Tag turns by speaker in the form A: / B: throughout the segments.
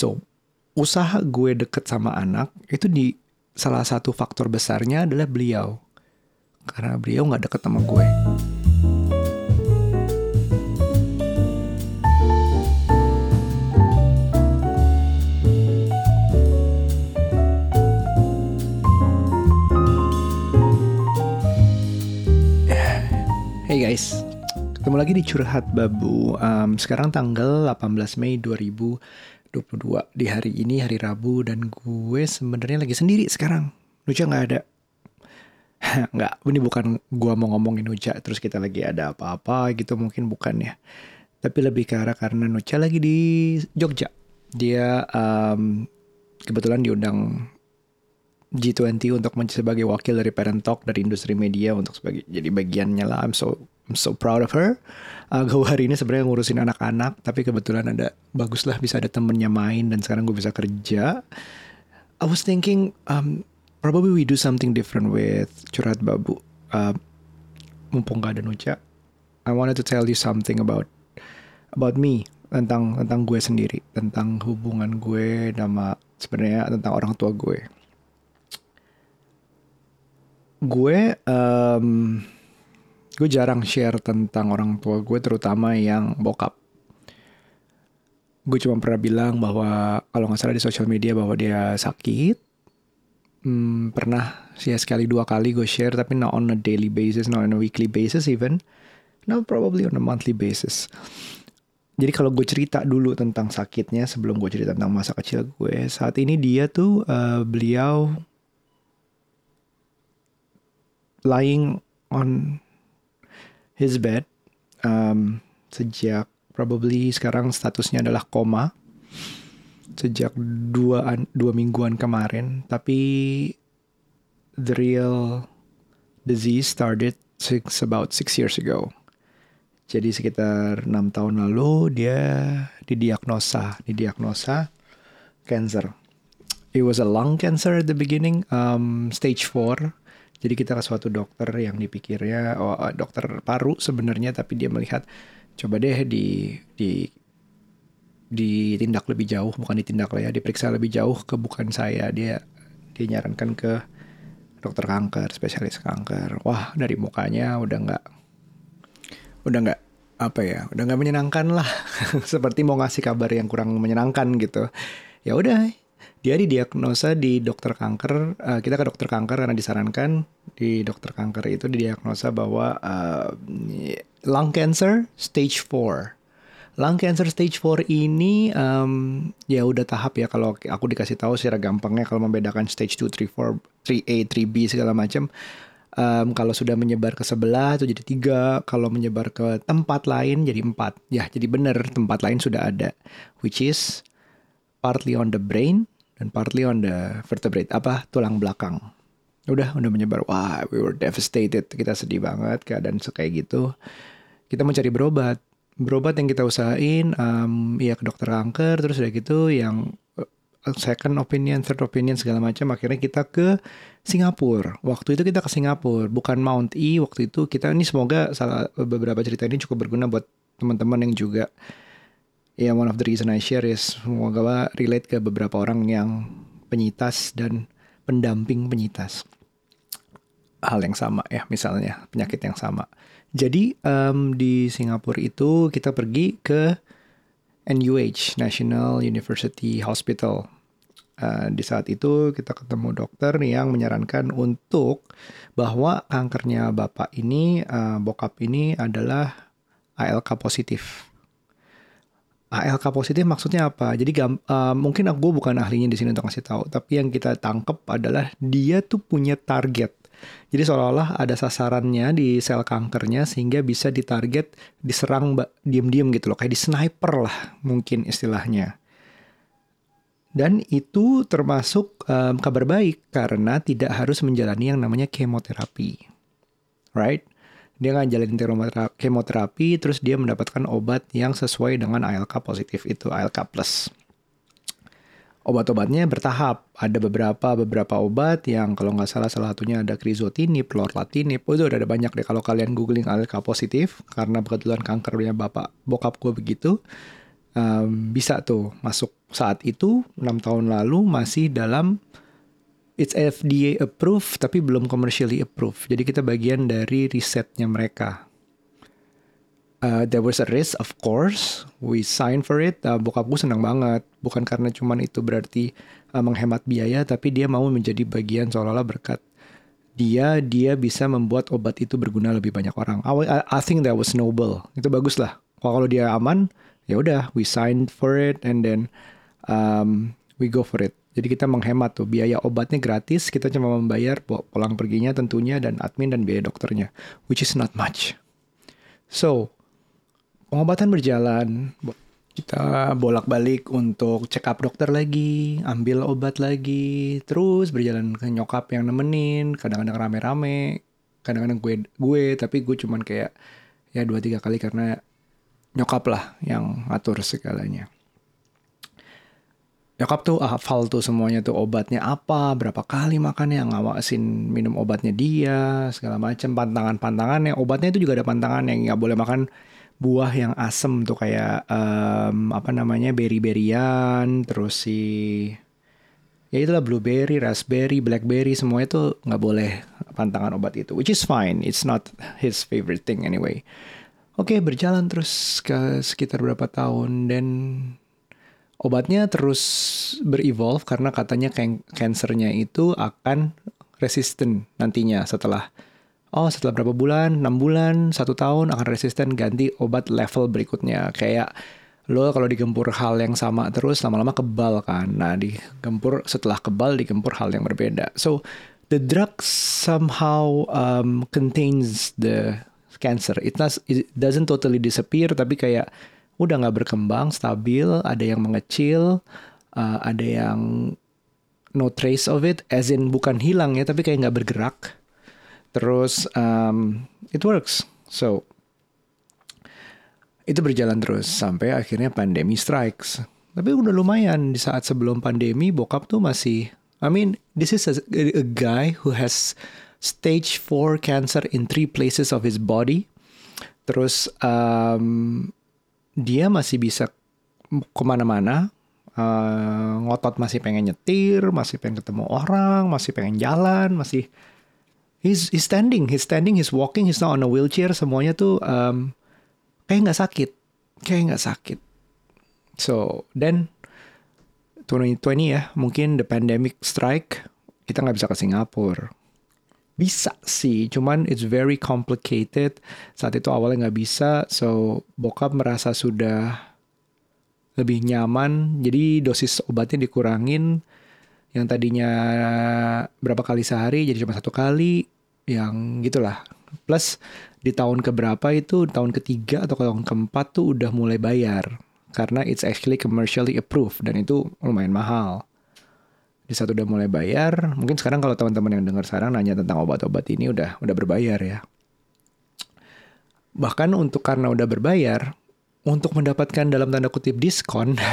A: So, usaha gue deket sama anak itu di salah satu faktor besarnya adalah beliau. Karena beliau nggak deket sama gue. Hey guys, ketemu lagi di Curhat Babu. Um, sekarang tanggal 18 Mei 2022 di hari ini hari Rabu dan gue sebenarnya lagi sendiri sekarang. Nucha nggak ada. nggak, ini bukan gue mau ngomongin Nucha terus kita lagi ada apa-apa gitu mungkin bukan ya. Tapi lebih ke arah karena Nucha lagi di Jogja. Dia um, kebetulan diundang G20 untuk sebagai wakil dari Parent Talk dari industri media untuk sebagai jadi bagiannya lah. I'm so I'm so proud of her. Uh, gue hari ini sebenarnya ngurusin anak-anak, tapi kebetulan ada bagus lah bisa ada temennya main dan sekarang gue bisa kerja. I was thinking um, probably we do something different with curhat babu. Uh, mumpung gak ada Nuca, I wanted to tell you something about about me tentang tentang gue sendiri, tentang hubungan gue sama sebenarnya tentang orang tua gue gue um, gue jarang share tentang orang tua gue terutama yang bokap. Gue cuma pernah bilang bahwa kalau nggak salah di sosial media bahwa dia sakit. Hmm, pernah sih sekali dua kali gue share tapi not on a daily basis not on a weekly basis even. Not probably on a monthly basis. Jadi kalau gue cerita dulu tentang sakitnya sebelum gue cerita tentang masa kecil gue saat ini dia tuh uh, beliau lying on his bed um, sejak probably sekarang statusnya adalah koma. Sejak dua dua mingguan kemarin. Tapi the real disease started since about six years ago. Jadi sekitar enam tahun lalu dia didiagnosa didiagnosa cancer. It was a lung cancer at the beginning um, stage 4 jadi kita ke suatu dokter yang dipikirnya oh dokter paru sebenarnya tapi dia melihat coba deh di di ditindak lebih jauh bukan ditindak lah ya diperiksa lebih jauh ke bukan saya. Dia dinyarankan ke dokter kanker spesialis kanker. Wah dari mukanya udah nggak udah nggak apa ya udah nggak menyenangkan lah. Seperti mau ngasih kabar yang kurang menyenangkan gitu. Ya udah dia didiagnosa di dokter kanker uh, kita ke dokter kanker karena disarankan di dokter kanker itu didiagnosa bahwa uh, lung cancer stage 4 lung cancer stage 4 ini um, ya udah tahap ya kalau aku dikasih tahu secara gampangnya kalau membedakan stage 2 3 4 3A 3B segala macam um, kalau sudah menyebar ke sebelah itu jadi tiga kalau menyebar ke tempat lain jadi empat. Ya jadi benar tempat lain sudah ada which is partly on the brain dan partly on the vertebrate apa tulang belakang. Udah udah menyebar wah we were devastated. Kita sedih banget keadaan kayak gitu. Kita mencari berobat. Berobat yang kita usahain um, ya ke dokter kanker terus udah gitu yang uh, second opinion third opinion segala macam akhirnya kita ke Singapura. Waktu itu kita ke Singapura bukan Mount E waktu itu. Kita ini semoga salah beberapa cerita ini cukup berguna buat teman-teman yang juga ya one of the reason I share is semoga relate ke beberapa orang yang penyitas dan pendamping penyitas. Hal yang sama ya misalnya penyakit yang sama. Jadi um, di Singapura itu kita pergi ke NUH National University Hospital. Uh, di saat itu kita ketemu dokter yang menyarankan untuk bahwa kankernya bapak ini uh, bokap ini adalah ALK positif ALK positif maksudnya apa? Jadi uh, mungkin aku bukan ahlinya di sini untuk ngasih tahu, tapi yang kita tangkep adalah dia tuh punya target. Jadi seolah-olah ada sasarannya di sel kankernya sehingga bisa ditarget, diserang diam-diam gitu loh, kayak di sniper lah mungkin istilahnya. Dan itu termasuk um, kabar baik karena tidak harus menjalani yang namanya kemoterapi. Right? Dia ngajalin kemoterapi terus dia mendapatkan obat yang sesuai dengan ALK positif itu ALK plus. Obat-obatnya bertahap. Ada beberapa beberapa obat yang kalau nggak salah salah satunya ada krizotinib, lorlatinib, oh, itu udah ada banyak deh kalau kalian googling ALK positif karena kebetulan kankernya bapak bokap gue begitu. Um, bisa tuh masuk saat itu enam tahun lalu masih dalam it's FDA approved tapi belum commercially approved. Jadi kita bagian dari risetnya mereka. Uh, there was a risk, of course. We signed for it. Uh, bokap gue senang banget. Bukan karena cuman itu berarti uh, menghemat biaya, tapi dia mau menjadi bagian seolah-olah berkat dia dia bisa membuat obat itu berguna lebih banyak orang. I, I think that was noble. Itu bagus lah. Kalau dia aman, ya udah, we signed for it and then um, we go for it. Jadi kita menghemat tuh biaya obatnya gratis, kita cuma membayar pulang perginya tentunya dan admin dan biaya dokternya, which is not much. So pengobatan berjalan, kita bolak-balik untuk check up dokter lagi, ambil obat lagi, terus berjalan ke nyokap yang nemenin, kadang-kadang rame-rame, kadang-kadang gue gue tapi gue cuman kayak ya dua tiga kali karena nyokap lah yang atur segalanya. Nyokap tuh hafal tuh semuanya tuh obatnya apa, berapa kali makannya, ngawasin minum obatnya dia, segala macam pantangan-pantangannya. Obatnya itu juga ada pantangan yang nggak boleh makan buah yang asem tuh kayak um, apa namanya berry-berryan terus si ya itulah blueberry, raspberry, blackberry semuanya itu nggak boleh pantangan obat itu, which is fine. It's not his favorite thing anyway. Oke okay, berjalan terus ke sekitar berapa tahun dan obatnya terus berevolve karena katanya kansernya itu akan resisten nantinya setelah oh setelah berapa bulan, 6 bulan, satu tahun akan resisten ganti obat level berikutnya. Kayak lo kalau digempur hal yang sama terus lama-lama kebal kan. Nah, digempur setelah kebal digempur hal yang berbeda. So, the drug somehow um, contains the cancer. It, does, it doesn't totally disappear tapi kayak udah nggak berkembang, stabil, ada yang mengecil, uh, ada yang no trace of it, as in bukan hilang ya, tapi kayak nggak bergerak Terus um, it works. So itu berjalan terus sampai akhirnya pandemi strikes. Tapi udah lumayan di saat sebelum pandemi bokap tuh masih I mean this is a, a guy who has stage 4 cancer in three places of his body. Terus um, dia masih bisa ke mana-mana, uh, ngotot masih pengen nyetir, masih pengen ketemu orang, masih pengen jalan, masih he's he's standing, he's standing, he's walking, he's not on a wheelchair. Semuanya tuh um, kayak nggak sakit, kayak nggak sakit. So then 2020 ya, mungkin the pandemic strike, kita nggak bisa ke Singapura. Bisa sih, cuman it's very complicated. Saat itu awalnya nggak bisa, so bokap merasa sudah lebih nyaman, jadi dosis obatnya dikurangin. Yang tadinya berapa kali sehari jadi cuma satu kali yang gitulah. Plus di tahun keberapa itu tahun ketiga atau tahun keempat tuh udah mulai bayar. Karena it's actually commercially approved dan itu lumayan mahal di saat udah mulai bayar mungkin sekarang kalau teman-teman yang dengar sekarang nanya tentang obat-obat ini udah udah berbayar ya bahkan untuk karena udah berbayar untuk mendapatkan dalam tanda kutip diskon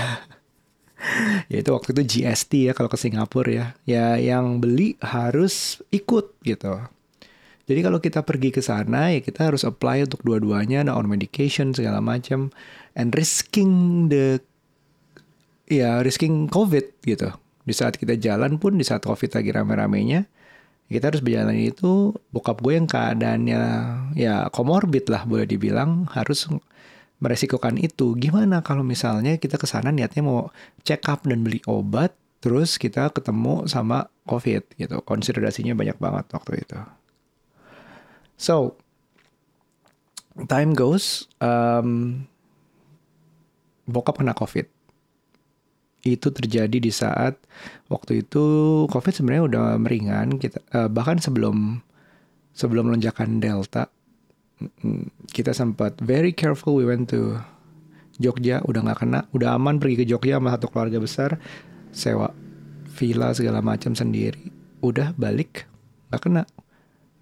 A: yaitu waktu itu GST ya kalau ke Singapura ya. Ya yang beli harus ikut gitu. Jadi kalau kita pergi ke sana ya kita harus apply untuk dua-duanya, nah on medication segala macam, and risking the ya risking COVID gitu. Di saat kita jalan pun di saat COVID lagi rame-ramenya, kita harus berjalan itu bokap gue yang keadaannya ya komorbid lah boleh dibilang harus meresikokan itu. Gimana kalau misalnya kita ke sana niatnya mau check up dan beli obat, terus kita ketemu sama COVID gitu. Konsiderasinya banyak banget waktu itu. So, time goes, um, bokap kena COVID. Itu terjadi di saat waktu itu COVID sebenarnya udah meringan, kita uh, bahkan sebelum sebelum lonjakan Delta kita sempat very careful we went to Jogja udah nggak kena udah aman pergi ke Jogja sama satu keluarga besar sewa villa segala macam sendiri udah balik nggak kena.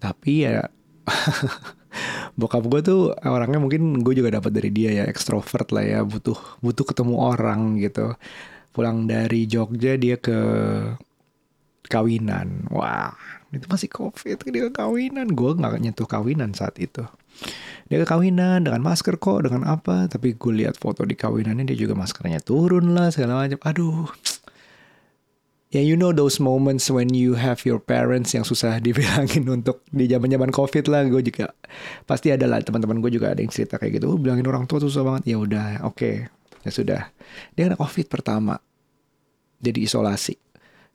A: Tapi ya bokap gue tuh orangnya mungkin gue juga dapat dari dia ya ekstrovert lah ya butuh butuh ketemu orang gitu pulang dari Jogja dia ke kawinan. Wah itu masih covid dia kawinan. Gue nggak nyentuh kawinan saat itu. Dia kawinan dengan masker kok dengan apa? Tapi gue lihat foto di kawinannya dia juga maskernya turun lah segala macam. Aduh. Ya you know those moments when you have your parents yang susah dibilangin untuk di zaman zaman covid lah. Gue juga pasti ada lah teman-teman gue juga ada yang cerita kayak gitu. Oh, bilangin orang tua susah banget. Ya udah oke. okay. Ya sudah. Dia kena covid pertama. Jadi isolasi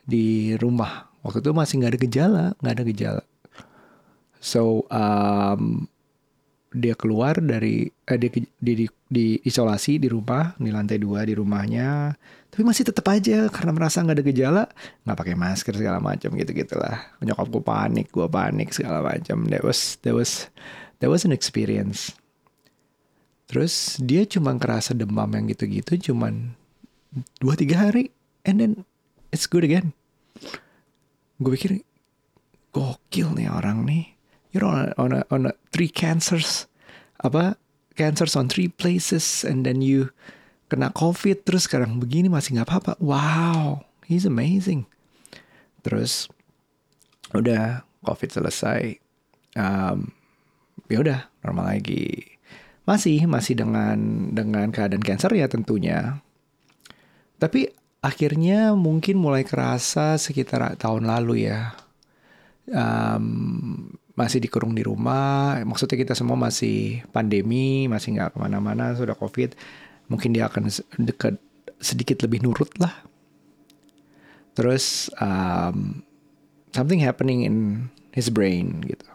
A: di rumah. Waktu itu masih nggak ada gejala nggak ada gejala. So um, dia keluar dari eh, dia di, di, di isolasi di rumah di lantai dua di rumahnya. Tapi masih tetap aja karena merasa nggak ada gejala nggak pakai masker segala macam gitu gitulah nyokap gue panik gue panik segala macam. That was that was that was an experience terus dia cuma kerasa demam yang gitu-gitu dua tiga hari. And then it's good again. Gue pikir gokil nih orang nih. You're on a, on a, on a three cancers. Apa? Cancers on three places and then you kena covid terus sekarang begini masih nggak apa-apa. Wow he's amazing. Terus udah covid selesai um, ya udah normal lagi masih masih dengan dengan keadaan cancer ya tentunya tapi akhirnya mungkin mulai kerasa sekitar tahun lalu ya um, masih dikurung di rumah maksudnya kita semua masih pandemi masih nggak ke mana-mana sudah covid mungkin dia akan dekat sedikit lebih nurut lah. Terus um, something happening in his brain gitu.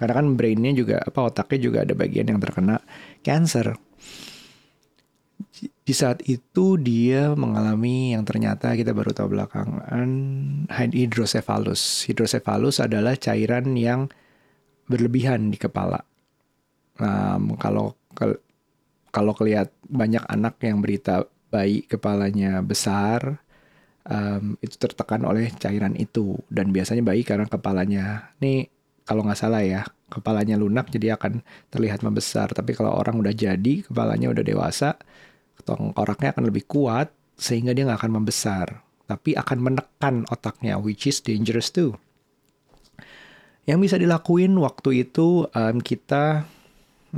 A: Karena kan brainnya juga apa otaknya juga ada bagian yang terkena cancer. Di saat itu dia mengalami yang ternyata kita baru tahu belakangan hidrocephalus. Hidrocephalus adalah cairan yang berlebihan di kepala. Um, kalau kalau kelihat banyak anak yang berita bayi kepalanya besar, um, itu tertekan oleh cairan itu. Dan biasanya bayi karena kepalanya, nih kalau nggak salah ya, kepalanya lunak jadi akan terlihat membesar. Tapi kalau orang udah jadi, kepalanya udah dewasa, tengkoraknya akan lebih kuat sehingga dia nggak akan membesar. Tapi akan menekan otaknya, which is dangerous too. Yang bisa dilakuin waktu itu um, kita,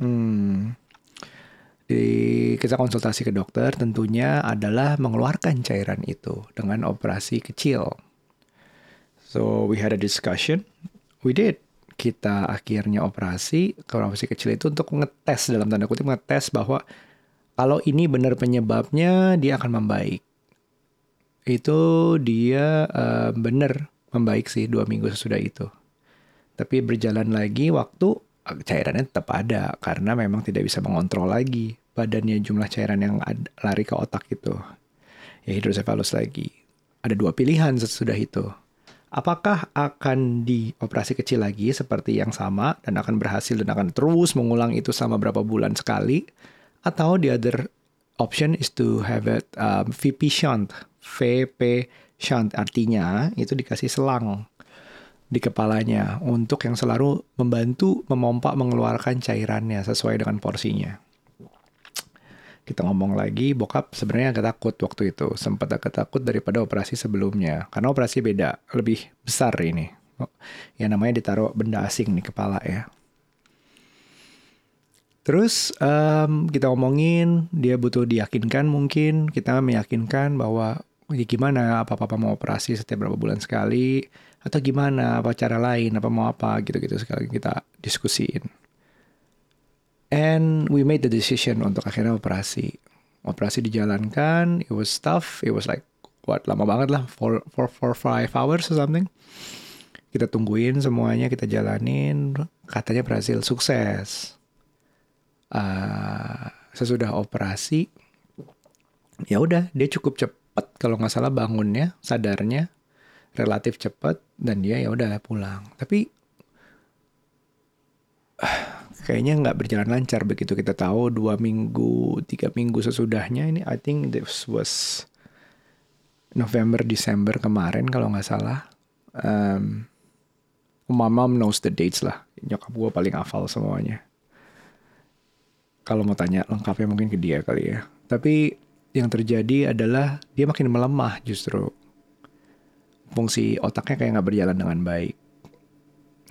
A: hmm, di kita konsultasi ke dokter tentunya adalah mengeluarkan cairan itu dengan operasi kecil. So we had a discussion, we did. Kita akhirnya operasi, operasi kecil itu untuk ngetes dalam tanda kutip ngetes bahwa kalau ini benar penyebabnya dia akan membaik. Itu dia uh, benar membaik sih dua minggu sesudah itu. Tapi berjalan lagi waktu cairannya tetap ada karena memang tidak bisa mengontrol lagi badannya jumlah cairan yang lari ke otak itu. Ya hidrocephalus lagi. Ada dua pilihan sesudah itu. Apakah akan dioperasi kecil lagi seperti yang sama dan akan berhasil dan akan terus mengulang itu sama berapa bulan sekali? Atau the other option is to have it um, VP shunt. VP shunt artinya itu dikasih selang di kepalanya untuk yang selalu membantu memompa mengeluarkan cairannya sesuai dengan porsinya kita ngomong lagi bokap sebenarnya agak takut waktu itu. Sempat agak takut daripada operasi sebelumnya. Karena operasi beda lebih besar ini. Ya namanya ditaruh benda asing di kepala ya. Terus um, kita ngomongin dia butuh diyakinkan mungkin. Kita meyakinkan bahwa ya gimana? Apa apa mau operasi setiap berapa bulan sekali? Atau gimana? Apa cara lain? Apa mau apa? Gitu-gitu sekali kita diskusiin And we made the decision untuk akhirnya operasi. Operasi dijalankan, it was tough, it was like what lama banget lah, for for for five hours or something. Kita tungguin semuanya, kita jalanin, katanya berhasil sukses. Uh, sesudah operasi, ya udah dia cukup cepat kalau nggak salah bangunnya, sadarnya relatif cepat dan dia ya udah pulang. Tapi kayaknya nggak berjalan lancar. Begitu kita tahu dua minggu tiga minggu sesudahnya ini I think this was November Desember kemarin kalau nggak salah. Um, my mom knows the dates lah. Nyokap gue paling hafal semuanya. Kalau mau tanya lengkapnya mungkin ke dia kali ya. Tapi yang terjadi adalah dia makin melemah justru. Fungsi otaknya kayak nggak berjalan dengan baik.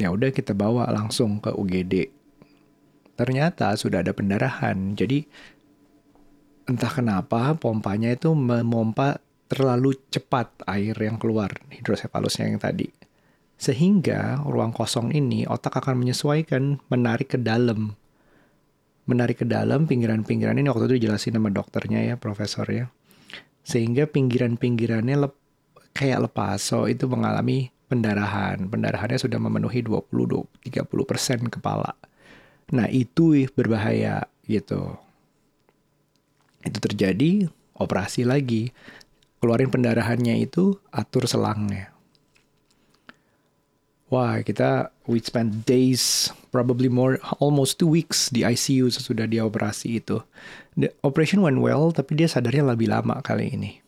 A: Ya udah kita bawa langsung ke UGD. Ternyata sudah ada pendarahan. Jadi entah kenapa pompanya itu memompa terlalu cepat air yang keluar hidrosefalusnya yang tadi. Sehingga ruang kosong ini otak akan menyesuaikan menarik ke dalam. Menarik ke dalam pinggiran-pinggiran ini waktu itu dijelasin sama dokternya ya, profesornya. Sehingga pinggiran-pinggirannya lep, kayak lepas. So itu mengalami pendarahan. Pendarahannya sudah memenuhi 20-30% kepala. Nah itu berbahaya gitu. Itu terjadi, operasi lagi. Keluarin pendarahannya itu, atur selangnya wah kita we spend days probably more almost two weeks di ICU sesudah dia operasi itu. The operation went well tapi dia sadarnya lebih lama kali ini.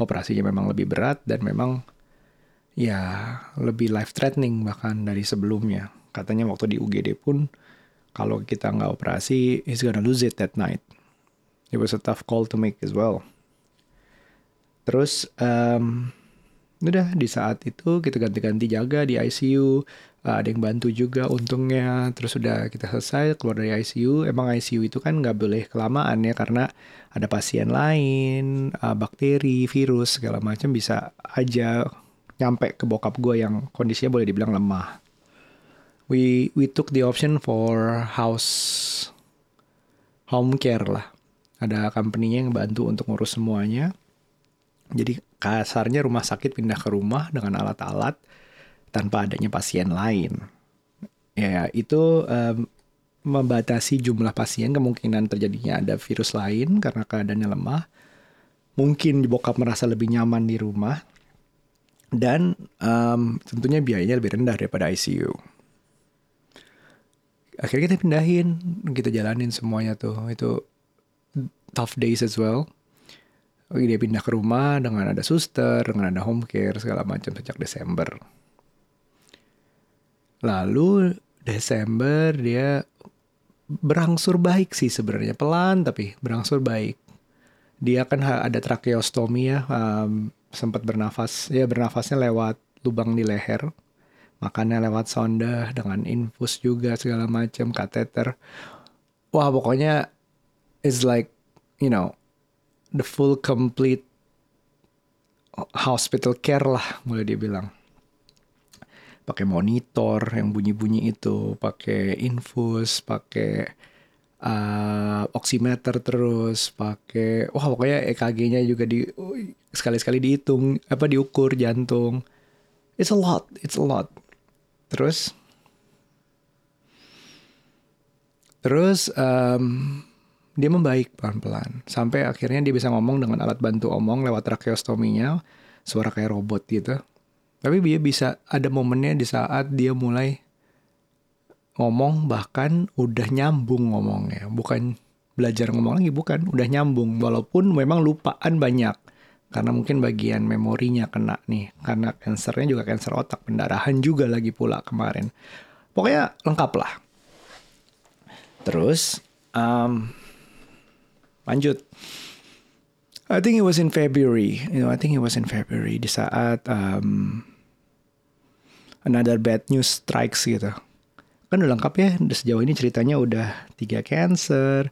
A: Operasinya memang lebih berat dan memang ya lebih life threatening bahkan dari sebelumnya. Katanya waktu di UGD pun kalau kita nggak operasi he's gonna lose it that night. It was a tough call to make as well. Terus um, udah di saat itu kita ganti-ganti jaga di ICU uh, ada yang bantu juga untungnya terus udah kita selesai keluar dari ICU emang ICU itu kan nggak boleh kelamaan ya karena ada pasien lain uh, bakteri virus segala macam bisa aja nyampe ke bokap gue yang kondisinya boleh dibilang lemah we we took the option for house home care lah ada company-nya yang bantu untuk ngurus semuanya jadi kasarnya rumah sakit pindah ke rumah dengan alat-alat tanpa adanya pasien lain. Ya, itu um, membatasi jumlah pasien kemungkinan terjadinya ada virus lain karena keadaannya lemah. Mungkin bokap merasa lebih nyaman di rumah dan um, tentunya biayanya lebih rendah daripada ICU. Akhirnya kita pindahin, kita jalanin semuanya tuh. Itu tough days as well dia pindah ke rumah dengan ada suster, dengan ada home care segala macam sejak Desember. Lalu Desember dia berangsur baik sih sebenarnya pelan tapi berangsur baik. Dia kan ada tracheostomi ya, um, sempat bernafas, ya bernafasnya lewat lubang di leher, makannya lewat sonda dengan infus juga segala macam kateter. Wah pokoknya it's like you know the full complete hospital care lah boleh dibilang. Pakai monitor yang bunyi-bunyi itu pakai infus pakai uh, oximeter terus pakai wah pokoknya EKG-nya juga di sekali-sekali dihitung apa diukur jantung. It's a lot it's a lot terus? Terus um, dia membaik pelan-pelan. Sampai akhirnya dia bisa ngomong dengan alat bantu omong lewat tracheostominya suara kayak robot gitu. Tapi dia bisa ada momennya di saat dia mulai ngomong bahkan udah nyambung ngomongnya. Bukan belajar ngomong lagi bukan udah nyambung. Walaupun memang lupaan banyak karena mungkin bagian memorinya kena nih karena kansernya juga kanker otak pendarahan juga lagi pula kemarin. Pokoknya lengkap lah. Terus um, lanjut. I think it was in February you know I think it was in February di saat um, another bad news strikes gitu. Kan udah lengkap ya sejauh ini ceritanya udah tiga cancer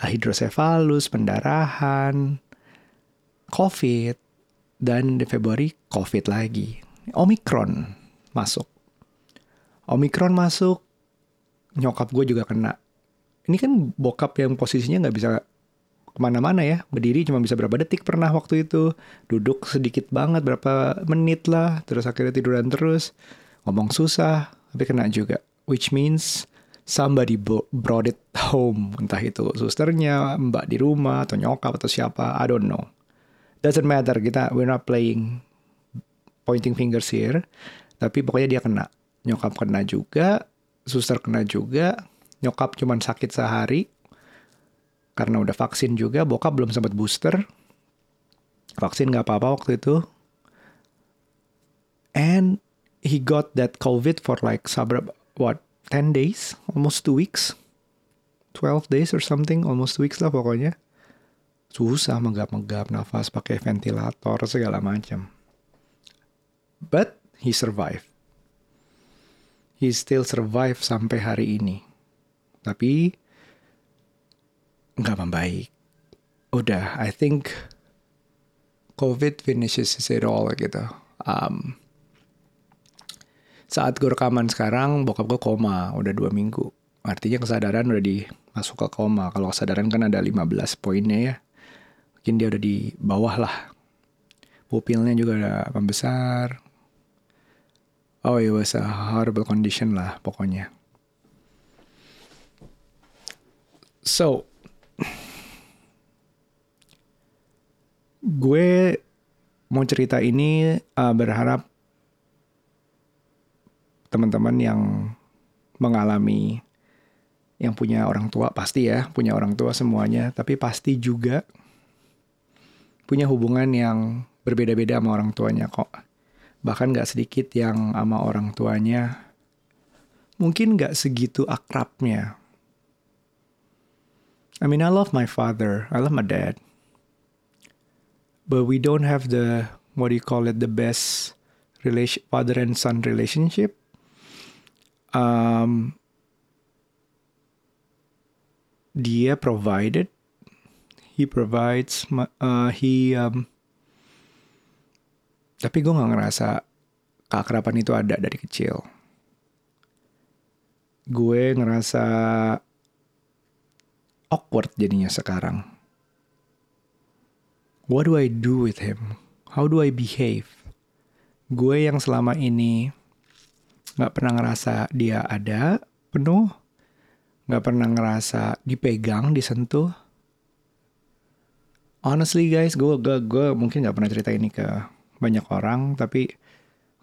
A: hidrosefalus pendarahan covid dan di Februari covid lagi. Omikron masuk. Omikron masuk nyokap gue juga kena. Ini kan bokap yang posisinya nggak bisa ke mana-mana ya. Berdiri cuma bisa berapa detik pernah waktu itu. Duduk sedikit banget berapa menit lah. Terus akhirnya tiduran terus. Ngomong susah tapi kena juga. Which means somebody brought it home. Entah itu susternya mbak di rumah atau nyokap atau siapa I don't know doesn't matter kita we're not playing pointing fingers here. Tapi pokoknya dia kena. Nyokap kena juga suster kena juga. Nyokap cuman sakit sehari. Karena udah vaksin juga bokap belum sempat booster. Vaksin nggak apa-apa waktu itu. And he got that covid for like suburb what 10 days? Almost two weeks? 12 days or something? Almost two weeks lah pokoknya susah menggap-menggap nafas pakai ventilator segala macam but he survived he still survive sampai hari ini. Tapi nggak membaik. Udah, I think COVID finishes it all gitu. Um, saat gue rekaman sekarang, bokap gue koma, udah dua minggu. Artinya kesadaran udah di masuk ke koma. Kalau kesadaran kan ada 15 poinnya ya. Mungkin dia udah di bawah lah. Pupilnya juga udah membesar. Oh, it was a horrible condition lah pokoknya. So, gue mau cerita ini uh, berharap teman-teman yang mengalami yang punya orang tua pasti ya punya orang tua semuanya tapi pasti juga punya hubungan yang berbeda-beda sama orang tuanya kok. Bahkan gak sedikit yang sama orang tuanya. Mungkin gak segitu akrabnya. I mean I love my father. I love my dad. But we don't have the what do you call it the best relation father and son relationship. Um, dia provided he provides uh, he um, tapi gue nggak ngerasa keakraban itu ada dari kecil. Gue ngerasa awkward jadinya sekarang. What do I do with him? How do I behave? Gue yang selama ini nggak pernah ngerasa dia ada penuh nggak pernah ngerasa dipegang, disentuh. Honestly guys, gue gue gue mungkin nggak pernah cerita ini ke banyak orang, tapi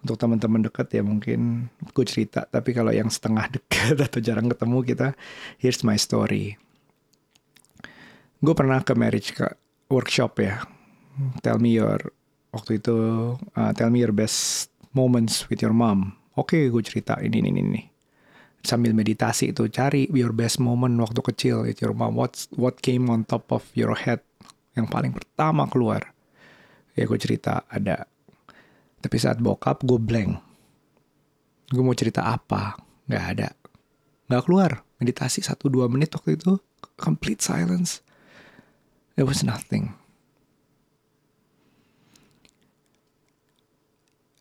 A: untuk teman-teman dekat ya mungkin gue cerita. Tapi kalau yang setengah dekat atau jarang ketemu kita, here's my story. Gue pernah ke marriage ke workshop ya. Tell me your waktu itu, uh, tell me your best moments with your mom. Oke, okay, gue cerita ini ini ini sambil meditasi itu cari your best moment waktu kecil with your mom what what came on top of your head yang paling pertama keluar. Ya gue cerita ada tapi saat bokap gue blank. Gue mau cerita apa? Nggak ada. Nggak keluar. Meditasi satu dua menit waktu itu. Complete silence. There was nothing.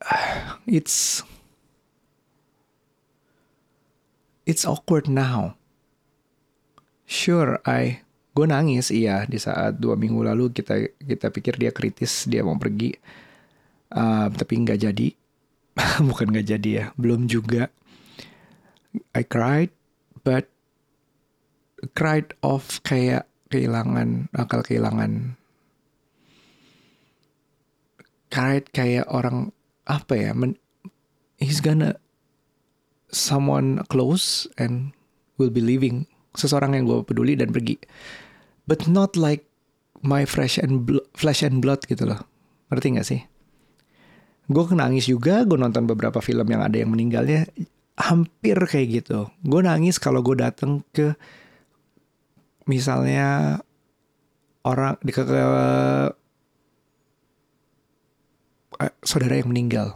A: It's it's awkward now. Sure, I gue nangis iya di saat dua minggu lalu kita kita pikir dia kritis dia mau pergi, uh, tapi nggak jadi, bukan nggak jadi ya, belum juga. I cried, but cried off kayak kehilangan akal kehilangan. Cried kayak orang apa ya men, he's gonna someone close and will be leaving. Seseorang yang gue peduli dan pergi but not like my fresh and flesh and blood gitu loh. Ngerti gak sih? Gue nangis juga gue nonton beberapa film yang ada yang meninggalnya hampir kayak gitu. Gue nangis kalau gue dateng ke misalnya orang di ke, ke uh, saudara yang meninggal.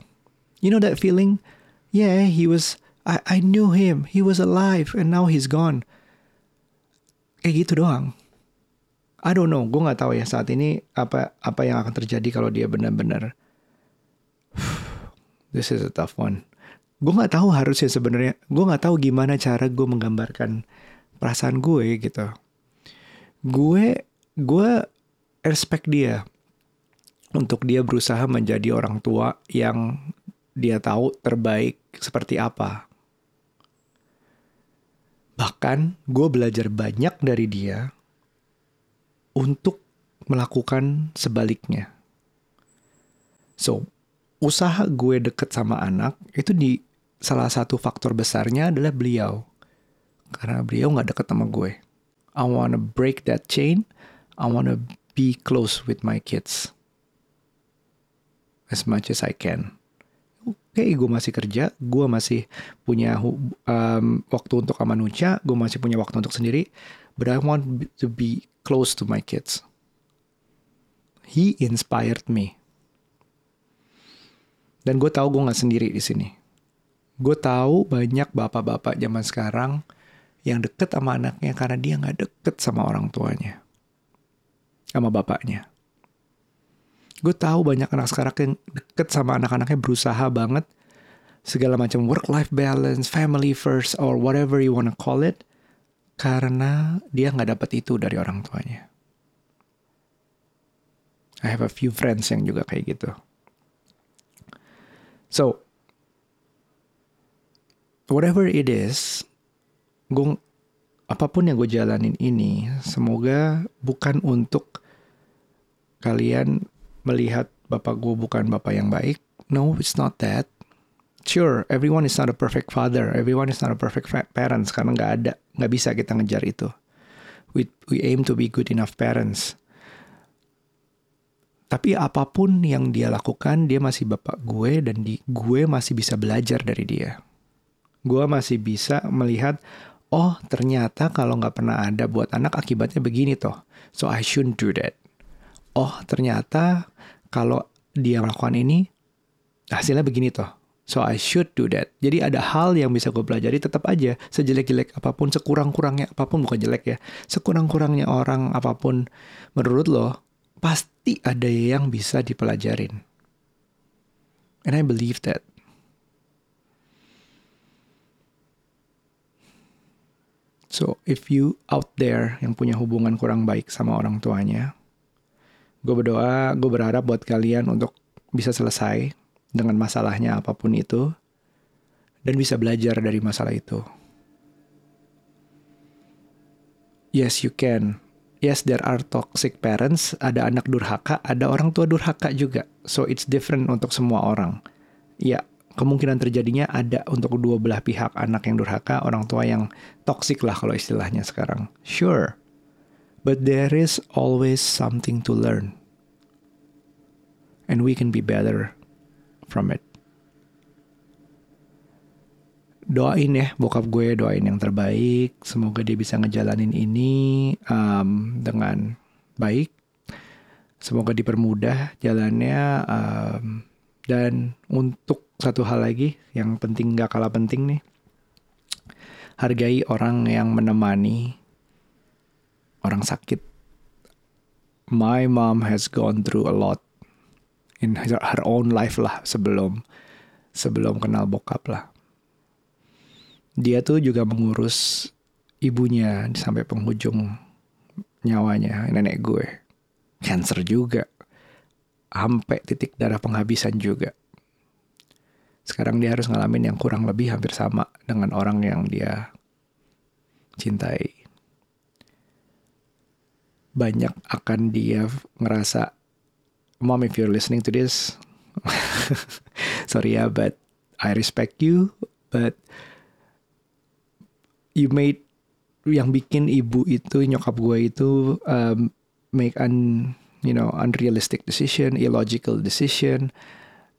A: You know that feeling? Yeah he was I, I knew him, he was alive, and now he's gone. Kayak gitu doang. I don't know, gue nggak tahu ya saat ini apa apa yang akan terjadi kalau dia benar-benar. This is a tough one. Gue nggak tahu harusnya sebenarnya, gue nggak tahu gimana cara gue menggambarkan perasaan gue gitu. Gue gue respect dia untuk dia berusaha menjadi orang tua yang dia tahu terbaik seperti apa Bahkan gue belajar banyak dari dia untuk melakukan sebaliknya. So, usaha gue deket sama anak itu di salah satu faktor besarnya adalah beliau. Karena beliau gak deket sama gue. I wanna break that chain. I wanna be close with my kids. As much as I can oke okay, gue masih kerja, gue masih punya um, waktu untuk amanuca, gue masih punya waktu untuk sendiri, but I want to be close to my kids. He inspired me. Dan gue tahu gue nggak sendiri di sini. Gue tahu banyak bapak-bapak zaman sekarang yang deket sama anaknya karena dia nggak deket sama orang tuanya, sama bapaknya. Gue tahu banyak anak sekarang yang deket sama anak-anaknya berusaha banget segala macam work life balance, family first or whatever you wanna call it karena dia nggak dapat itu dari orang tuanya. I have a few friends yang juga kayak gitu. So, whatever it is, gue apa pun yang gue jalanin ini, semoga bukan untuk kalian melihat bapak gue bukan bapak yang baik. No, it's not that. Sure, everyone is not a perfect father, everyone is not a perfect parents karena nggak ada, nggak bisa kita ngejar itu. We we aim to be good enough parents. Tapi apa pun yang dia lakukan, dia masih bapak gue dan di, gue masih bisa belajar dari dia. Gue masih bisa melihat, oh ternyata kalau nggak pernah ada buat anak akibatnya begini toh. So I shouldn't do that. Oh ternyata kalau dia melakukan ini, hasilnya begini toh. So I should do that. Jadi ada hal yang bisa gue pelajari tetap aja sejelek-jelek apa pun, sekurang-kurangnya apa pun bukan jelek ya. Sekurang-kurangnya orang apa pun menurut lo pasti ada yang bisa dipelajarin. And I believe that. So, if you out there yang punya hubungan kurang baik sama orang tuanya, gue berdoa, gue berharap buat kalian untuk bisa selesai dengan masalahnya apa pun itu, dan bisa belajar dari masalah itu. Yes, you can yes there are toxic parents, ada anak durhaka, ada orang tua durhaka juga. So it's different untuk semua orang. Ya, kemungkinan terjadinya ada untuk dua belah pihak, anak yang durhaka, orang tua yang toxic lah kalau istilahnya sekarang. Sure. But there is always something to learn. And we can be better from it. Doain ya bokap gue doain yang terbaik. Semoga dia bisa ngejalanin ini um, dengan baik. Semoga dipermudah jalannya um, dan untuk satu hal lagi yang penting gak kalah penting nih. Hargai orang yang menemani orang sakit. My mom has gone through a lot in her, own life lah sebelum sebelum kenal bokap lah. Dia tuh juga mengurus ibunya sampai penghujung nyawanya nenek gue. Cancer juga. Sampai titik darah penghabisan juga. Sekarang dia harus ngalamin yang kurang lebih hampir sama dengan orang yang dia cintai. Banyak akan dia ngerasa mom if you're listening to this sorry ya but I respect you but you made yang bikin ibu itu nyokap gue itu um, make un you know unrealistic decision, illogical decision,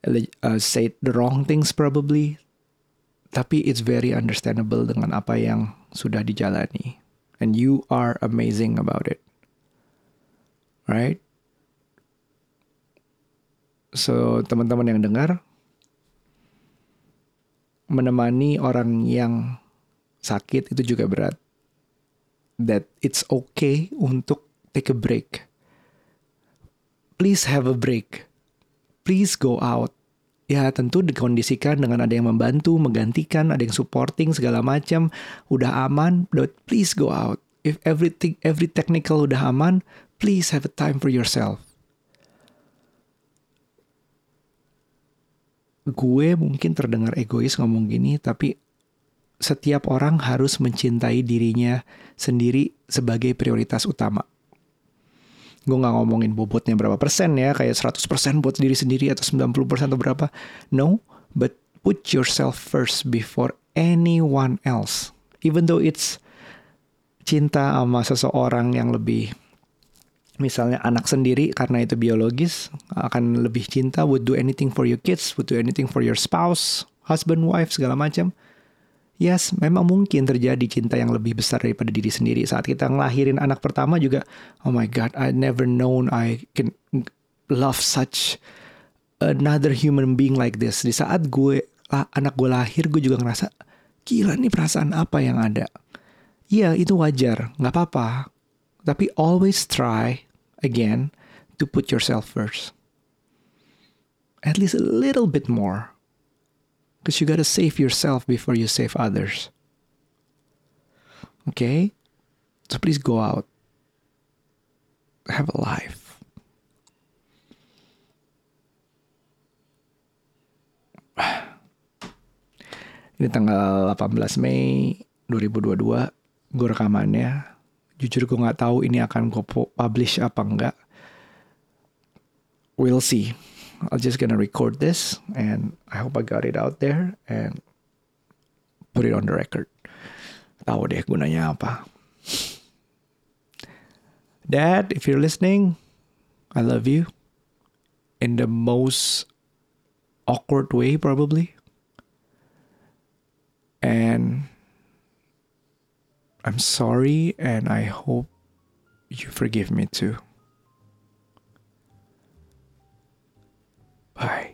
A: uh, say the wrong things probably. Tapi it's very understandable dengan apa yang sudah dijalani. And you are amazing about it. Right? So, teman-teman yang dengar, menemani orang yang sakit itu juga berat. That it's okay untuk take a break. Please have a break. Please go out. Ya tentu dikondisikan dengan ada yang membantu, menggantikan, ada yang supporting segala macam, udah aman, but please go out. If everything every technical udah aman, please have a time for yourself. Gue mungkin terdengar egois ngomong gini, tapi setiap orang harus mencintai dirinya sendiri sebagai prioritas utama. Gue gak ngomongin bobotnya berapa persen ya, kayak 100% buat diri sendiri atau 90% atau berapa. No, but put yourself first before anyone else. Even though it's cinta sama seseorang yang lebih misalnya anak sendiri karena itu biologis akan lebih cinta would do anything for your kids would do anything for your spouse husband wife segala macam Yes, memang mungkin terjadi cinta yang lebih besar daripada diri sendiri. Saat kita ngelahirin anak pertama juga, oh my God, I never known I can love such another human being like this. Di saat gue lah, anak gue lahir gue juga ngerasa gila nih perasaan apa yang ada. Iya itu wajar, nggak apa-apa. Tapi always try again to put yourself first. At least a little bit more. Because you gotta save yourself before you save others. Okay? So please go out. Have a life. Ini tanggal 18 Mei 2022. Gue rekamannya. Jujur gue gak tahu ini akan gue publish apa enggak. We'll see. I'll just gonna record this and I hope I got it out there and put it on the record. Tahu deh gunanya apa. Dad, if you're listening, I love you. In the most awkward way, probably. And I'm sorry, and I hope you forgive me too. Bye.